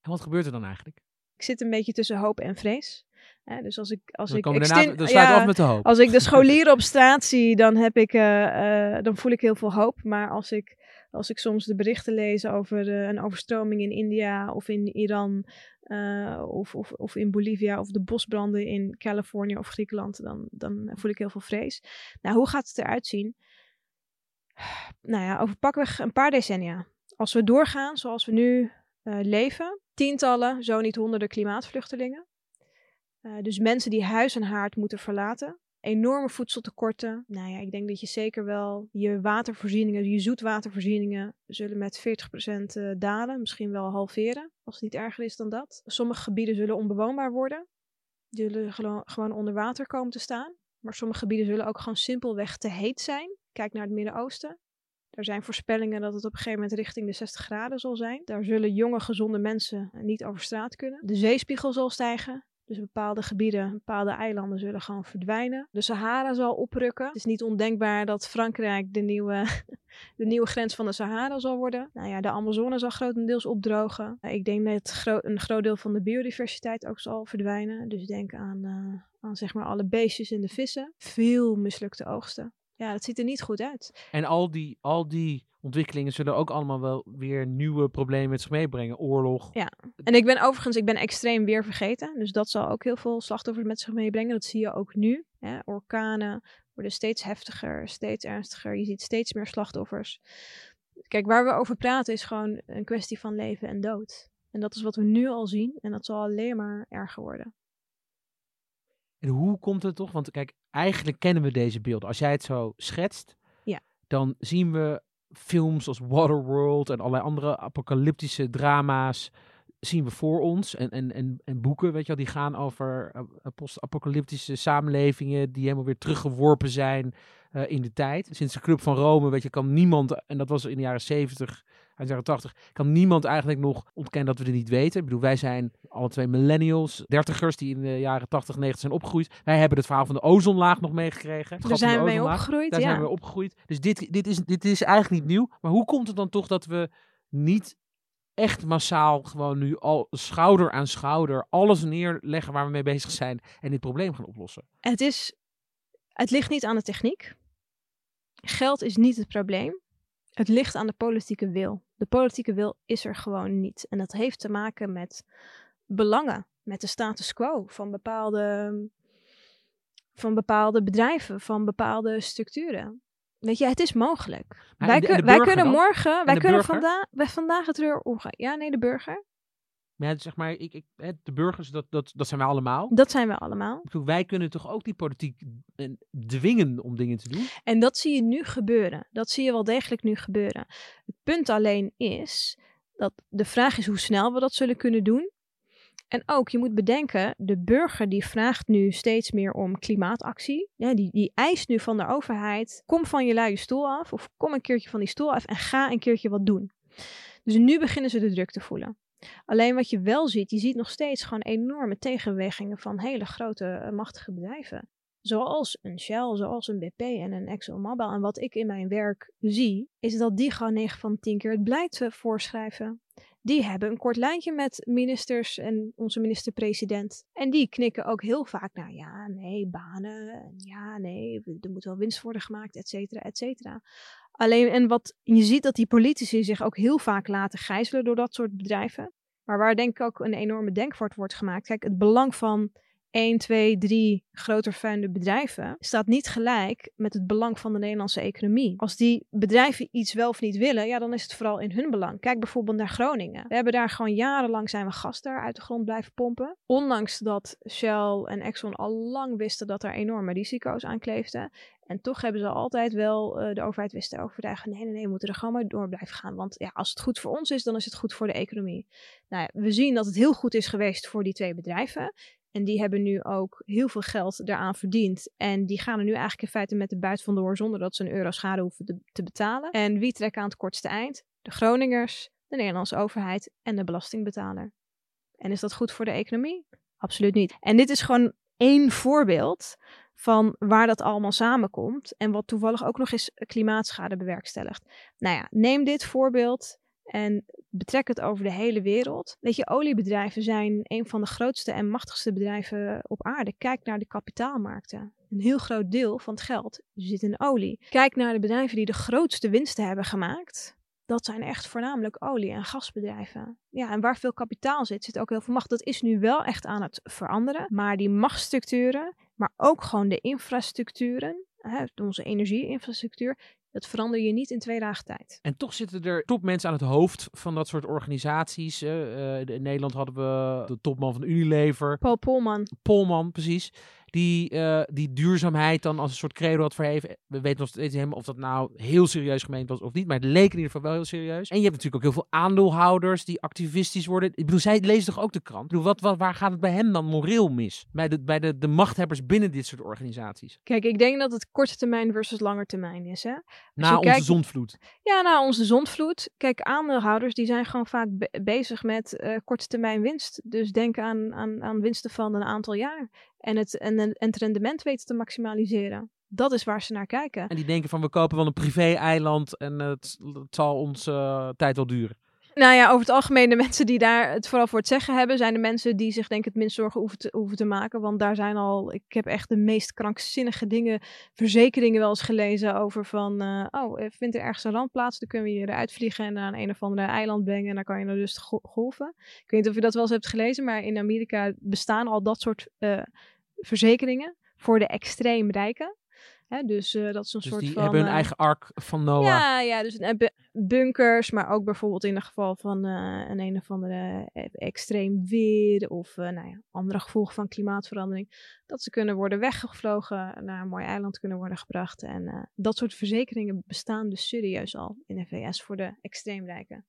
En wat gebeurt er dan eigenlijk? Ik zit een beetje tussen hoop en vrees dus als ik, als dan ik, daarna, dan ja, af met de hoop. Als ik de scholieren op straat zie, dan, heb ik, uh, uh, dan voel ik heel veel hoop. Maar als ik, als ik soms de berichten lees over uh, een overstroming in India of in Iran of, of, of in Bolivia of de bosbranden in Californië of Griekenland, dan, dan voel ik heel veel vrees. Nou, hoe gaat het eruit zien? Nou ja, over pakweg een paar decennia. Als we doorgaan zoals we nu leven, tientallen, zo niet honderden klimaatvluchtelingen uh, dus mensen die huis en haard moeten verlaten. Enorme voedseltekorten. Nou ja, ik denk dat je zeker wel je watervoorzieningen, je zoetwatervoorzieningen, zullen met 40% uh, dalen. Misschien wel halveren, als het niet erger is dan dat. Sommige gebieden zullen onbewoonbaar worden. Die zullen gewoon onder water komen te staan. Maar sommige gebieden zullen ook gewoon simpelweg te heet zijn. Kijk naar het Midden-Oosten. Er zijn voorspellingen dat het op een gegeven moment richting de 60 graden zal zijn. Daar zullen jonge, gezonde mensen niet over straat kunnen. De zeespiegel zal stijgen. Dus bepaalde gebieden, bepaalde eilanden zullen gewoon verdwijnen. De Sahara zal oprukken. Het is niet ondenkbaar dat Frankrijk de nieuwe, de nieuwe grens van de Sahara zal worden. Nou ja, de Amazone zal grotendeels opdrogen. Ik denk dat een groot deel van de biodiversiteit ook zal verdwijnen. Dus denk aan, uh, aan zeg maar alle beestjes en de vissen. Veel mislukte oogsten. Ja, dat ziet er niet goed uit. En al die, al die ontwikkelingen zullen ook allemaal wel weer nieuwe problemen met zich meebrengen. Oorlog. Ja, en ik ben overigens, ik ben extreem weer vergeten. Dus dat zal ook heel veel slachtoffers met zich meebrengen. Dat zie je ook nu. Hè. Orkanen worden steeds heftiger, steeds ernstiger. Je ziet steeds meer slachtoffers. Kijk, waar we over praten is gewoon een kwestie van leven en dood. En dat is wat we nu al zien. En dat zal alleen maar erger worden. En hoe komt het toch? Want kijk, eigenlijk kennen we deze beelden. Als jij het zo schetst, ja. dan zien we films als Waterworld en allerlei andere apocalyptische drama's zien we voor ons. En, en, en, en boeken, weet je wel, die gaan over uh, post-apocalyptische samenlevingen die helemaal weer teruggeworpen zijn uh, in de tijd. Sinds de Club van Rome, weet je, kan niemand, en dat was in de jaren 70, uit de jaren 80, kan niemand eigenlijk nog ontkennen dat we het niet weten. Ik bedoel, wij zijn alle twee millennials, dertigers die in de jaren 80, 90 zijn opgegroeid. Wij hebben het verhaal van de ozonlaag nog meegekregen. Daar zijn we mee opgegroeid, Daar ja. zijn we opgegroeid. Dus dit, dit, is, dit is eigenlijk niet nieuw. Maar hoe komt het dan toch dat we niet echt massaal gewoon nu al schouder aan schouder alles neerleggen waar we mee bezig zijn en dit probleem gaan oplossen? Het is, het ligt niet aan de techniek. Geld is niet het probleem. Het ligt aan de politieke wil. De politieke wil is er gewoon niet. En dat heeft te maken met belangen, met de status quo van bepaalde, van bepaalde bedrijven, van bepaalde structuren. Weet je, het is mogelijk. Wij, de- de wij kunnen dan? morgen, wij kunnen vandaag, wij vandaag het weer omgaan. Ja, nee, de burger. Maar ja, zeg maar, ik, ik, de burgers, dat, dat, dat zijn wij allemaal. Dat zijn we allemaal. Bedoel, wij kunnen toch ook die politiek eh, dwingen om dingen te doen? En dat zie je nu gebeuren. Dat zie je wel degelijk nu gebeuren. Het punt alleen is dat de vraag is hoe snel we dat zullen kunnen doen. En ook, je moet bedenken, de burger die vraagt nu steeds meer om klimaatactie. Ja, die, die eist nu van de overheid, kom van je luie stoel af. Of kom een keertje van die stoel af en ga een keertje wat doen. Dus nu beginnen ze de druk te voelen. Alleen wat je wel ziet, je ziet nog steeds gewoon enorme tegenbewegingen van hele grote eh, machtige bedrijven. Zoals een Shell, zoals een BP en een ExxonMobil. En wat ik in mijn werk zie, is dat die gewoon 9 van 10 keer het beleid eh, voorschrijven. Die hebben een kort lijntje met ministers en onze minister-president. En die knikken ook heel vaak naar ja, nee, banen. En ja, nee, er moet wel winst worden gemaakt, et cetera, et cetera. Alleen, en wat je ziet dat die politici zich ook heel vaak laten gijzelen door dat soort bedrijven. Maar waar denk ik ook een enorme denkwoord wordt gemaakt. Kijk, het belang van 1, 2, 3 groter vuinde bedrijven staat niet gelijk met het belang van de Nederlandse economie. Als die bedrijven iets wel of niet willen, ja, dan is het vooral in hun belang. Kijk bijvoorbeeld naar Groningen. We hebben daar gewoon jarenlang zijn we gas daar uit de grond blijven pompen. Ondanks dat Shell en Exxon al lang wisten dat er enorme risico's aan kleefden. En toch hebben ze altijd wel eh, de overheid wisten te overtuigen. Nee, nee, nee, we moeten er gewoon maar door blijven gaan. Want ja, als het goed voor ons is, dan is het goed voor de economie. Nou, ja, we zien dat het heel goed is geweest voor die twee bedrijven. En die hebben nu ook heel veel geld daaraan verdiend. En die gaan er nu eigenlijk in feite met de buit van de hoor zonder dat ze een euro schade hoeven te betalen. En wie trekt aan het kortste eind? De Groningers, de Nederlandse overheid en de belastingbetaler. En is dat goed voor de economie? Absoluut niet. En dit is gewoon één voorbeeld van waar dat allemaal samenkomt. En wat toevallig ook nog eens klimaatschade bewerkstelligt. Nou ja, neem dit voorbeeld en betrek het over de hele wereld. Weet je, oliebedrijven zijn een van de grootste en machtigste bedrijven op aarde. Kijk naar de kapitaalmarkten. Een heel groot deel van het geld zit in olie. Kijk naar de bedrijven die de grootste winsten hebben gemaakt. Dat zijn echt voornamelijk olie- en gasbedrijven. Ja, en waar veel kapitaal zit, zit ook heel veel macht. Dat is nu wel echt aan het veranderen. Maar die machtsstructuren, maar ook gewoon de infrastructuren, hè, onze energieinfrastructuur, dat verander je niet in twee dagen tijd. En toch zitten er topmensen aan het hoofd van dat soort organisaties. eh, in Nederland hadden we de topman van Unilever, Paul Polman, Polman, precies. Die, eh, die duurzaamheid dan als een soort credo had verheven. We weten nog steeds niet helemaal of dat nou heel serieus gemeend was of niet. Maar het leek in ieder geval wel heel serieus. En je hebt natuurlijk ook heel veel aandeelhouders die activistisch worden. Ik bedoel, zij lezen toch ook de krant? Ik bedoel, wat, wat, waar gaat het bij hem dan moreel mis? Bij, de, bij de, de machthebbers binnen dit soort organisaties. Kijk, ik denk dat het korte termijn versus lange termijn is. Hè? Na onze kijkt- zondvloed. Ja, na onze zondvloed. Kijk, aandeelhouders die zijn gewoon vaak be- bezig met eh korte termijn winst. Dus denk aan, aan, aan winsten van een aantal jaar. En het, en, en het rendement weten te maximaliseren. Dat is waar ze naar kijken. En die denken van we kopen wel een privé-eiland en het, het zal ons eh, tijd wel duren. Nou ja, over het algemeen de mensen die daar het vooral voor het zeggen hebben, zijn de mensen die zich denk ik het minst zorgen hoeven te, hoeven te maken. Want daar zijn al, ik heb echt de meest krankzinnige dingen, verzekeringen wel eens gelezen over van, eh, oh, eh, vindt er ergens een ramp plaats, dan kunnen we je eruit vliegen en naar een, of andere eiland brengen en dan kan je naar rust go- golven. Ik weet niet of je dat wel eens hebt gelezen, maar in Amerika bestaan al dat soort verzekeringen voor de extreem rijken. Hè, dus eh, dat is een Dus soort die van... hebben hun eh, eigen ark van Noah. ja, ja, dus een, bu- bunkers, maar ook bijvoorbeeld in het geval van eh, een een of andere extreem weer of nou ja, andere gevolgen van klimaatverandering. Dat ze kunnen worden weggevlogen, naar een mooi eiland kunnen worden gebracht. En dat soort verzekeringen bestaan dus serieus al in de VS voor de extreemrijken.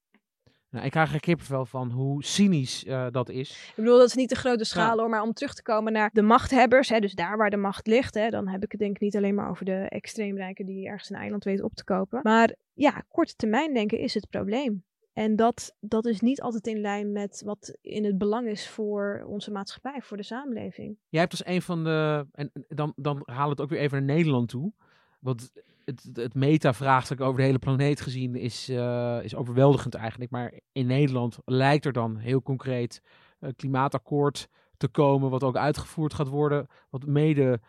Nou, ik krijg er kippenvel van hoe cynisch eh, dat is. Ik bedoel, dat is niet de grote schaal hoor, maar om terug te komen naar de machthebbers, hè, dus daar waar de macht ligt, hè, dan heb ik het denk ik niet alleen maar over de extreemrijken die ergens een eiland weten op te kopen. Maar ja, korte termijn denken is het probleem. En dat, dat is niet altijd in lijn met wat in het belang is voor onze maatschappij, voor de samenleving. Jij hebt als een van de. En en dan, dan haal het ook weer even naar Nederland toe. Want het, het meta-vraagstuk over de hele planeet gezien is, eh, is overweldigend eigenlijk. Maar in Nederland lijkt er dan heel concreet een klimaatakkoord te komen. Wat ook uitgevoerd gaat worden. Wat mede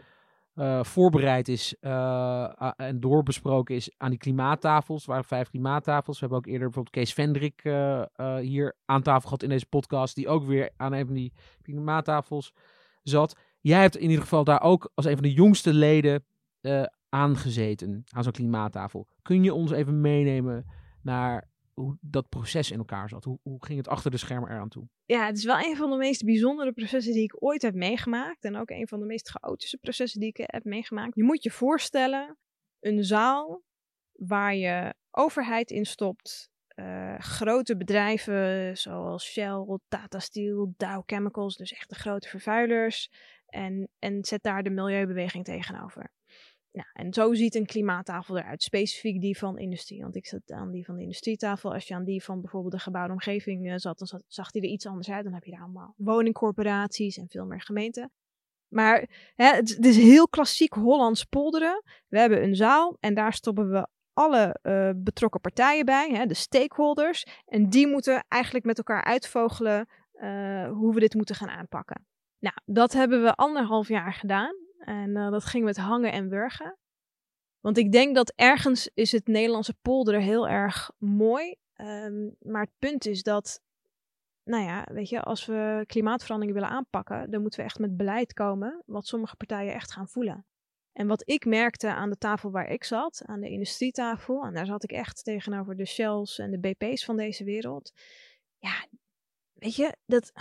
eh, voorbereid is eh, en doorbesproken is aan die klimaattafels. Er waren vijf klimaattafels. We hebben ook eerder bijvoorbeeld Kees Vendrik eh, eh, hier aan tafel gehad in deze podcast. Die ook weer aan een van die klimaattafels zat. Jij hebt in ieder geval daar ook als een van de jongste leden eh aangezeten aan zo'n klimaattafel. Kun je ons even meenemen naar hoe dat proces in elkaar zat? Hoe, hoe ging het achter de schermen eraan toe? Ja, het is wel een van de meest bijzondere processen die ik ooit heb meegemaakt. En ook een van de meest chaotische processen die ik heb meegemaakt. Je moet je voorstellen, een zaal waar je overheid in stopt. eh, grote bedrijven zoals Shell, Tata Steel, Dow Chemicals, dus echt de grote vervuilers. En, en zet daar de milieubeweging tegenover. Nou, en zo ziet een klimaattafel eruit. Specifiek die van industrie. Want ik zat aan die van de industrietafel. Als je aan die van bijvoorbeeld de gebouwde omgeving eh, zat, dan zag die er iets anders uit. Dan heb je daar allemaal woningcorporaties en veel meer gemeenten. Maar hè, het, het is heel klassiek Hollands polderen. We hebben een zaal en daar stoppen we alle eh, betrokken partijen bij, hè, de stakeholders. En die moeten eigenlijk met elkaar uitvogelen eh, hoe we dit moeten gaan aanpakken. Nou, dat hebben we anderhalf jaar gedaan. En eh, dat ging met hangen en wurgen. Want ik denk dat ergens is het Nederlandse polderen heel erg mooi. Ehm, maar het punt is dat, nou ja, weet je, als we klimaatverandering willen aanpakken, dan moeten we echt met beleid komen, wat sommige partijen echt gaan voelen. En wat ik merkte aan de tafel waar ik zat, aan de industrietafel, en daar zat ik echt tegenover de Shells en de BP's van deze wereld. Ja, weet je, dat,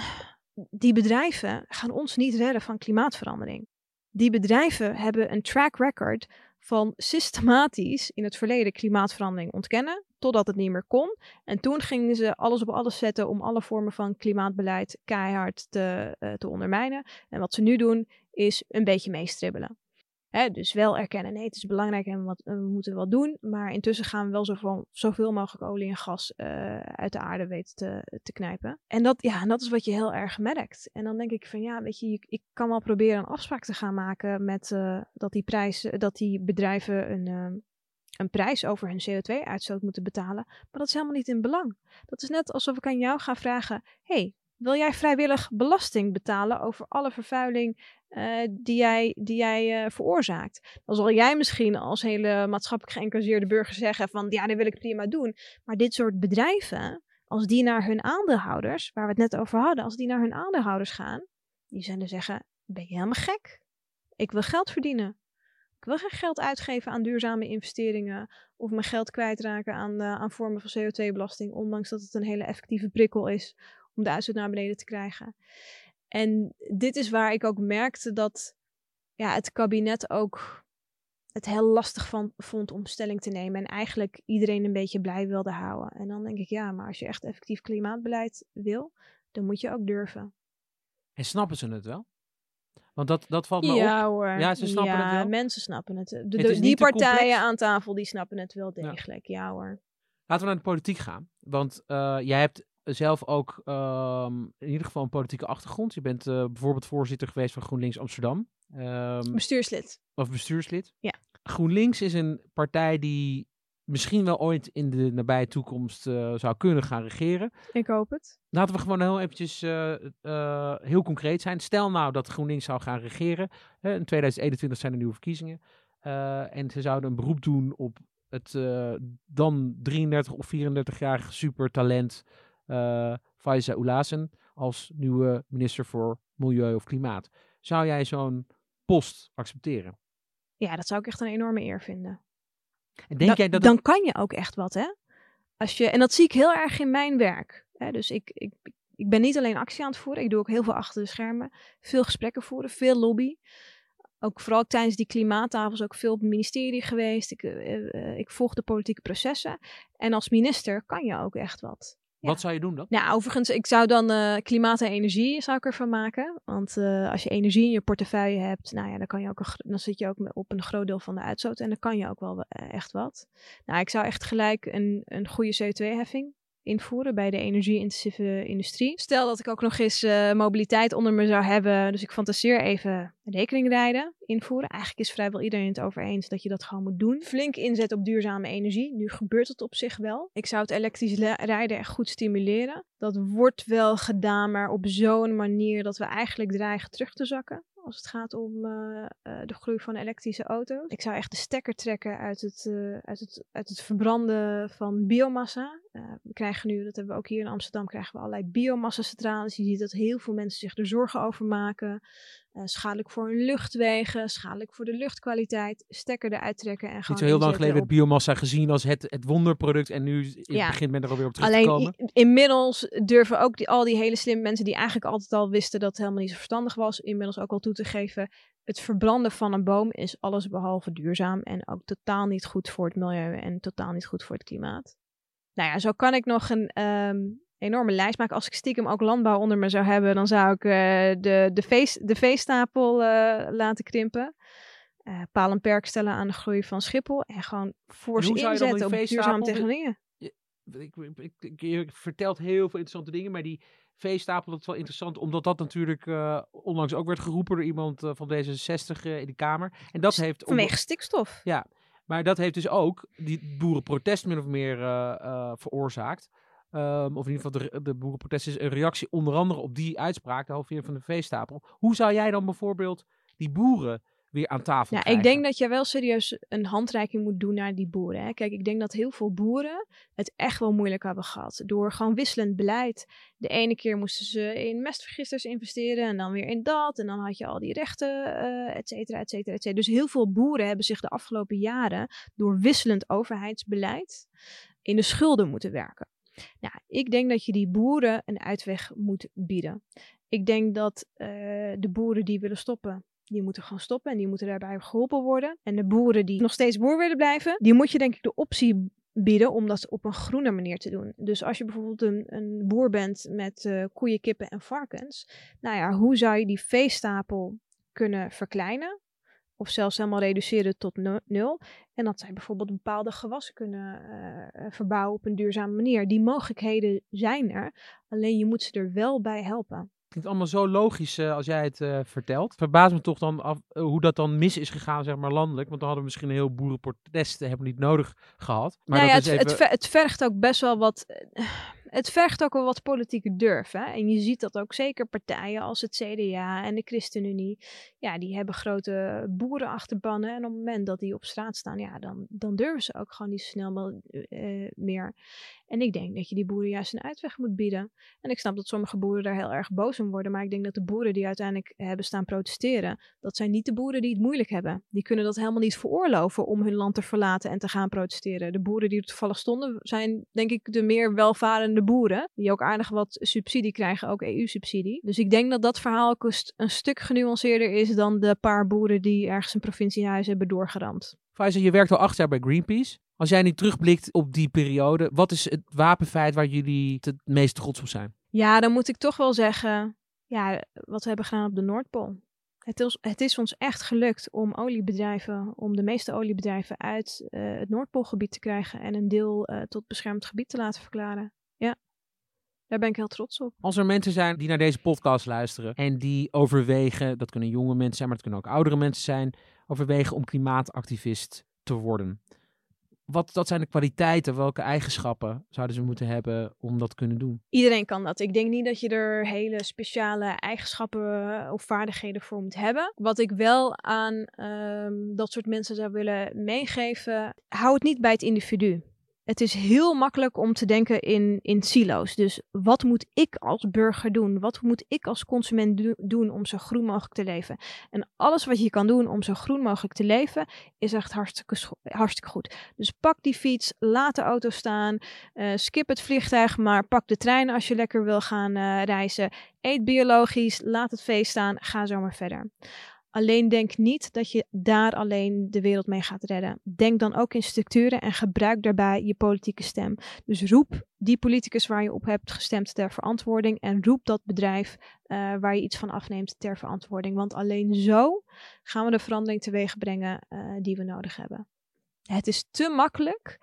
die bedrijven gaan ons niet redden van klimaatverandering. Die bedrijven hebben een track record van systematisch in het verleden klimaatverandering ontkennen, totdat het niet meer kon. En toen gingen ze alles op alles zetten om alle vormen van klimaatbeleid keihard te, eh, te ondermijnen. En wat ze nu doen, is een beetje meestribbelen. Hè, dus wel erkennen, nee, het is belangrijk en wat, we moeten wat doen. Maar intussen gaan we wel zoveel, zoveel mogelijk olie en gas eh, uit de aarde weten te, te knijpen. En dat, ja, dat is wat je heel erg merkt. En dan denk ik van ja, weet je, ik, kan wel proberen een afspraak te gaan maken met eh, dat, die prijs, dat die bedrijven een, eh, een prijs over hun CO2-uitstoot moeten betalen. Maar dat is helemaal niet in belang. Dat is net alsof ik aan jou ga vragen: hey, wil jij vrijwillig belasting betalen over alle vervuiling uh, die jij, die jij uh, veroorzaakt. Dan zal jij misschien als hele maatschappelijk geëngageerde burger zeggen van ja, dat wil ik prima doen. Maar dit soort bedrijven, als die naar hun aandeelhouders, waar we het net over hadden, als die naar hun aandeelhouders gaan, die zullen zeggen, ben je helemaal gek? Ik wil geld verdienen. Ik wil geen geld uitgeven aan duurzame investeringen of mijn geld kwijtraken aan, uh, aan vormen van CO2-belasting, ondanks dat het een hele effectieve prikkel is om de uitstoot naar beneden te krijgen. En dit is waar ik ook merkte dat ja, het kabinet ook het heel lastig van, vond om stelling te nemen. En eigenlijk iedereen een beetje blij wilde houden. En dan denk ik, ja, maar als je echt effectief klimaatbeleid wil, dan moet je ook durven. En snappen ze het wel? Want dat, dat valt me ja, op. Hoor. Ja, ze snappen ja, het wel? mensen snappen het. De, Het die partijen complex? aan tafel, die snappen het wel degelijk. Ja, hoor. Laten we naar de politiek gaan. Want eh, jij hebt zelf ook ehm, in ieder geval een politieke achtergrond. Je bent eh, bijvoorbeeld voorzitter geweest van GroenLinks Amsterdam. Ehm, Bestuurslid. of bestuurslid. Ja. GroenLinks is een partij die misschien wel ooit in de nabije toekomst eh, zou kunnen gaan regeren. Ik hoop het. Laten we gewoon heel eventjes eh, heel concreet zijn. Stel nou dat GroenLinks zou gaan regeren. Hè, in 2021 zijn er nieuwe verkiezingen. en ze zouden een beroep doen op het dan 33 of 34-jarige supertalent eh Faiza als nieuwe minister voor Milieu of Klimaat. Zou jij zo'n post accepteren? Ja, dat zou ik echt een enorme eer vinden. En denk dan, jij dat dan het- kan je ook echt wat, hè? Als je, en dat zie ik heel erg in mijn werk. Hè? Dus ik, ik, ik ben niet alleen actie aan het voeren. Ik doe ook heel veel achter de schermen. Veel gesprekken voeren, veel lobby. Ook vooral tijdens die klimaattafels ook veel op het ministerie geweest. Ik, eh, eh, ik volg de politieke processen. En als minister kan je ook echt wat. Ja. Wat zou je doen dan? Nou, overigens, ik zou dan eh, klimaat en energie zou ik ervan maken. Want eh, als je energie in je portefeuille hebt, nou ja, dan, kan je ook een, dan zit je ook op een groot deel van de uitstoot. En dan kan je ook wel eh, echt wat. Nou, ik zou echt gelijk een, een goede CO2-heffing invoeren bij de energie-intensieve industrie. Stel dat ik ook nog eens eh, mobiliteit onder me zou hebben. Dus ik fantaseer even rekeningrijden invoeren. Eigenlijk is vrijwel iedereen het over eens dat je dat gewoon moet doen. Flink inzetten op duurzame energie. Nu gebeurt het op zich wel. Ik zou het elektrisch le- rijden echt goed stimuleren. Dat wordt wel gedaan, maar op zo'n manier dat we eigenlijk dreigen terug te zakken. Als het gaat om eh, eh, de groei van elektrische auto's. Ik zou echt de stekker trekken uit het, eh, uit het, uit het verbranden van biomassa. We krijgen nu, dat hebben we ook hier in Amsterdam, krijgen we allerlei biomassa-centrales. Je ziet dat heel veel mensen zich er zorgen over maken. Eh, schadelijk voor hun luchtwegen, schadelijk voor de luchtkwaliteit. Stekker eruit trekken en Niet gewoon zo heel lang geleden werd biomassa gezien als het, het wonderproduct. En nu Ja. begint men er alweer op terug te Alleen komen. i- inmiddels durven ook die, al die hele slimme mensen die eigenlijk altijd al wisten dat het helemaal niet zo verstandig was, inmiddels ook al toe te geven. Het verbranden van een boom is alles behalve duurzaam en ook totaal niet goed voor het milieu en totaal niet goed voor het klimaat. Nou ja, zo kan ik nog een ehm, enorme lijst maken. Als ik stiekem ook landbouw onder me zou hebben, dan zou ik eh, de, de, vees, de veestapel eh, laten krimpen. Eh paal en perk stellen aan de groei van Schiphol. En gewoon fors dan die inzetten op duurzame technologieën. ik, ik, ik- je vertelt heel veel interessante dingen, maar die veestapel, dat is wel interessant, omdat dat natuurlijk onlangs ook werd geroepen door iemand van D66 eh, in de Kamer. En dat heeft... Vanwege stikstof. Ja, maar dat heeft dus ook die boerenprotest min of meer veroorzaakt. Ehm, of in ieder geval de, de boerenprotest is een reactie onder andere op die uitspraak, de van de veestapel. Hoe zou jij dan bijvoorbeeld die boeren weer aan tafel Ja, krijgen? ik denk dat je wel serieus een handreiking moet doen naar die boeren. Hè. Kijk, ik denk dat heel veel boeren het echt wel moeilijk hebben gehad. Door gewoon wisselend beleid. De ene keer moesten ze in mestvergisters investeren en dan weer in dat. En dan had je al die rechten, eh et cetera, et cetera, et cetera. Dus heel veel boeren hebben zich de afgelopen jaren door wisselend overheidsbeleid in de schulden moeten werken. Nou, ik denk dat je die boeren een uitweg moet bieden. Ik denk dat eh, de boeren die willen stoppen, die moeten gewoon stoppen en die moeten daarbij geholpen worden. En de boeren die nog steeds boer willen blijven, die moet je denk ik de optie bieden om dat op een groene manier te doen. Dus als je bijvoorbeeld een, een boer bent met eh, koeien, kippen en varkens, nou ja, hoe zou je die veestapel kunnen verkleinen? Of zelfs helemaal reduceren tot nu- nul. En dat zij bijvoorbeeld bepaalde gewassen kunnen eh, eh, verbouwen op een duurzame manier. Die mogelijkheden zijn er. Alleen je moet ze er wel bij helpen. klinkt allemaal zo logisch eh, als jij het vertelt. Verbaast me toch dan af hoe dat dan mis is gegaan, zeg maar landelijk. Want dan hadden we misschien een heel boerenprotest hebben we niet nodig gehad. Maar nou ja, dat het, is het, even... ver- het vergt ook best wel wat. Eh, Het vergt ook wel wat politieke durf. Hè? En je ziet dat ook zeker partijen als het CDA en de ChristenUnie. Ja, die hebben grote boerenachterbannen. En op het moment dat die op straat staan, ja, dan, dan durven ze ook gewoon niet snel eh, meer. En ik denk dat je die boeren juist een uitweg moet bieden. En ik snap dat sommige boeren daar heel erg boos om worden. Maar ik denk dat de boeren die uiteindelijk hebben staan protesteren. Dat zijn niet de boeren die het moeilijk hebben. Die kunnen dat helemaal niet veroorloven om hun land te verlaten en te gaan protesteren. De boeren die er toevallig stonden zijn denk ik de meer welvarende de boeren, die ook aardig wat subsidie krijgen, ook EU-subsidie. Dus ik denk dat dat verhaal ook een stuk genuanceerder is dan de paar boeren die ergens een provinciehuis hebben doorgeramd. Faiza, je werkt al acht jaar bij Greenpeace. Als jij nu terugblikt op die periode, wat is het wapenfeit waar jullie het meest trots op zijn? Ja, dan moet ik toch wel zeggen, ja, wat we hebben gedaan op de Noordpool. Het is, het is ons echt gelukt om oliebedrijven, om de meeste oliebedrijven uit uh, het Noordpoolgebied te krijgen en een deel uh, tot beschermd gebied te laten verklaren. Daar ben ik heel trots op. Als er mensen zijn die naar deze podcast luisteren en die overwegen, dat kunnen jonge mensen zijn, maar het kunnen ook oudere mensen zijn, overwegen om klimaatactivist te worden wat dat zijn de kwaliteiten, welke eigenschappen zouden ze moeten hebben om dat te kunnen doen? Iedereen kan dat. Ik denk niet dat je er hele speciale eigenschappen of vaardigheden voor moet hebben. Wat ik wel aan um, dat soort mensen zou willen meegeven, hou het niet bij het individu het is heel makkelijk om te denken in, in silo's. Dus wat moet ik als burger doen? Wat moet ik als consument doen om zo groen mogelijk te leven? En alles wat je kan doen om zo groen mogelijk te leven, is echt hartstikke, hartstikke goed. Dus pak die fiets, laat de auto staan, uh, skip het vliegtuig, maar pak de trein als je lekker wil gaan uh, reizen. Eet biologisch, laat het feest staan, ga zo maar verder. Alleen denk niet dat je daar alleen de wereld mee gaat redden. Denk dan ook in structuren en gebruik daarbij je politieke stem. Dus roep die politicus waar je op hebt gestemd ter verantwoording en roep dat bedrijf uh, waar je iets van afneemt ter verantwoording. Want alleen zo gaan we de verandering teweeg brengen uh, die we nodig hebben. Het is te makkelijk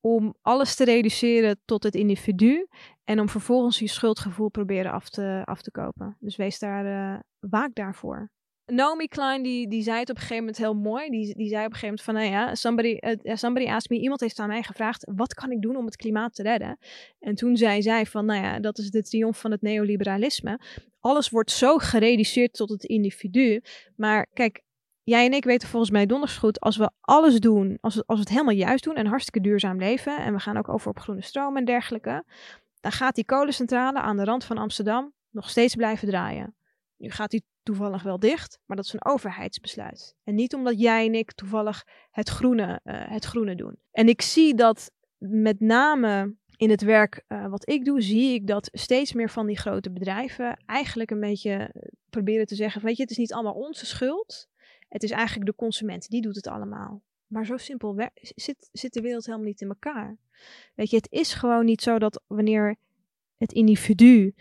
om alles te reduceren tot het individu en om vervolgens je schuldgevoel proberen af te, af te kopen. Dus wees daar, uh, waak daarvoor. Naomi Klein die, die zei het op een gegeven moment heel mooi. Die, die zei op een gegeven moment van, nou ja, somebody, uh, somebody asked me, iemand heeft aan mij gevraagd, wat kan ik doen om het klimaat te redden? En toen zei zij van, nou ja, dat is de triomf van het neoliberalisme. Alles wordt zo gereduceerd tot het individu. Maar kijk, jij en ik weten volgens mij donders goed, als we alles doen, als we, als we het helemaal juist doen en hartstikke duurzaam leven, en we gaan ook over op groene stroom en dergelijke, dan gaat die kolencentrale aan de rand van Amsterdam nog steeds blijven draaien. Nu gaat die toevallig wel dicht, maar dat is een overheidsbesluit. En niet omdat jij en ik toevallig het groene, uh, het groene doen. En ik zie dat met name in het werk uh, wat ik doe, zie ik dat steeds meer van die grote bedrijven eigenlijk een beetje eh, proberen te zeggen: Weet je, het is niet allemaal onze schuld. Het is eigenlijk de consument, die doet het allemaal. Maar zo simpel zit, zit de wereld helemaal niet in elkaar. Weet je, het is gewoon niet zo dat wanneer het individu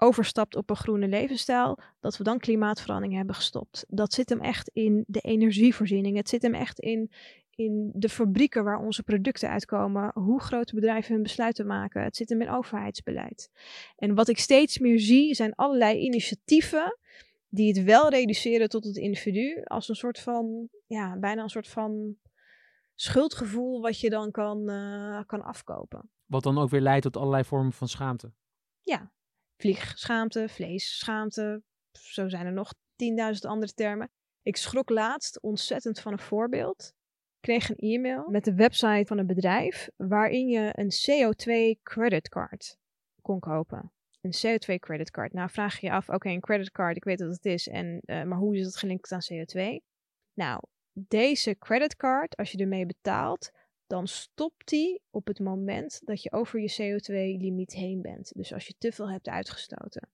overstapt op een groene levensstijl, dat we dan klimaatverandering hebben gestopt. Dat zit hem echt in de energievoorziening. Het zit hem echt in, in de fabrieken waar onze producten uitkomen, hoe grote bedrijven hun besluiten maken. Het zit hem in overheidsbeleid. En wat ik steeds meer zie, zijn allerlei initiatieven die het wel reduceren tot het individu, als een soort van, ja, bijna een soort van schuldgevoel wat je dan kan, uh, kan afkopen. Wat dan ook weer leidt tot allerlei vormen van schaamte. Ja, vliegschaamte, vleesschaamte. Zo zijn er nog 10.000 andere termen. Ik schrok laatst ontzettend van een voorbeeld. Ik kreeg een e-mail met de website van een bedrijf waarin je een CO2 creditcard kon kopen. Een CO2 creditcard. Nou vraag je je af, oké, een creditcard, ik weet wat het is, en, uh, maar hoe is het gelinkt aan CO2? Nou, deze creditcard, als je ermee betaalt, dan stopt die op het moment dat je over je CO2-limiet heen bent. Dus als je te veel hebt uitgestoten.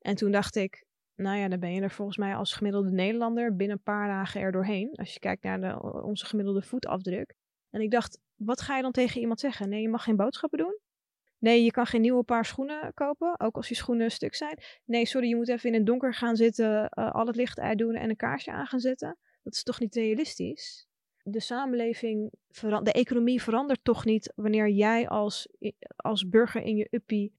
En toen dacht ik, nou ja, dan ben je er volgens mij als gemiddelde Nederlander binnen een paar dagen er doorheen. Als je kijkt naar de, onze gemiddelde voetafdruk. En ik dacht, wat ga je dan tegen iemand zeggen? Nee, je mag geen boodschappen doen. Nee, je kan geen nieuwe paar schoenen kopen, ook als je schoenen stuk zijn. Nee, sorry, je moet even in het donker gaan zitten, uh, al het licht uitdoen en een kaarsje aan gaan zetten. Dat is toch niet realistisch? De samenleving, de economie verandert toch niet wanneer jij als, als burger in je uppie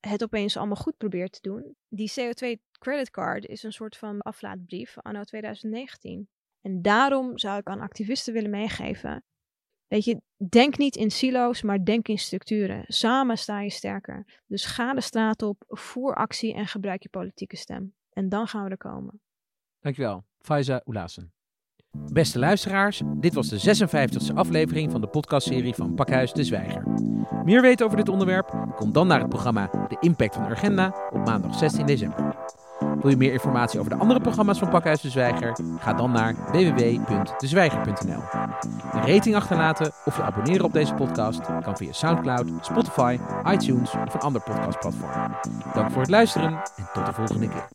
het opeens allemaal goed probeert te doen. Die CO2 creditcard is een soort van aflaatbrief anno 2019. En daarom zou ik aan activisten willen meegeven. Weet je, denk niet in silo's, maar denk in structuren. Samen sta je sterker. Dus ga de straat op, voer actie en gebruik je politieke stem. En dan gaan we er komen. Dankjewel, Faiza Oelassen. Beste luisteraars, dit was de 56e aflevering van de podcastserie van Pakhuis de Zwijger. Meer weten over dit onderwerp? Kom dan naar het programma De Impact van Urgenda op maandag 16 december. Wil je meer informatie over de andere programma's van Pakhuis de Zwijger? Ga dan naar www.dezwijger.nl. Een rating achterlaten of je abonneren op deze podcast kan via Soundcloud, Spotify, iTunes of een ander podcastplatform. Dank voor het luisteren en tot de volgende keer.